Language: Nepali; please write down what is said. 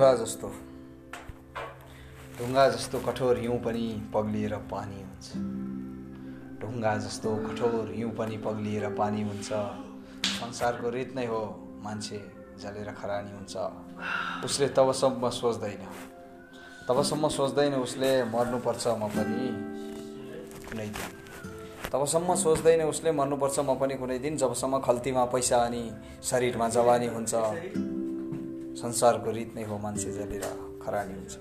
ढुङ्गा जस्तो ढुङ्गा जस्तो कठोर हिउँ पनि पग्लिएर पानी हुन्छ। ढुङ्गा जस्तो कठोर हिउँ पनि पग्लिएर पानी हुन्छ। संसारको रित नै हो मान्छे जलेर खरानी हुन्छ। उसले तबसम्म सोच्दैन। तबसम्म सोच्दैन उसले मर्नुपर्छ म पनि कुनै दिन। तबसम्म सोच्दैन उसले मर्नुपर्छ म पनि कुनै दिन। जबसम्म खल्तीमा पैसा अनि शरीरमा जवानी हुन्छ। संसारको रित नै हो मान्छे जलेर खरानी हुन्छ।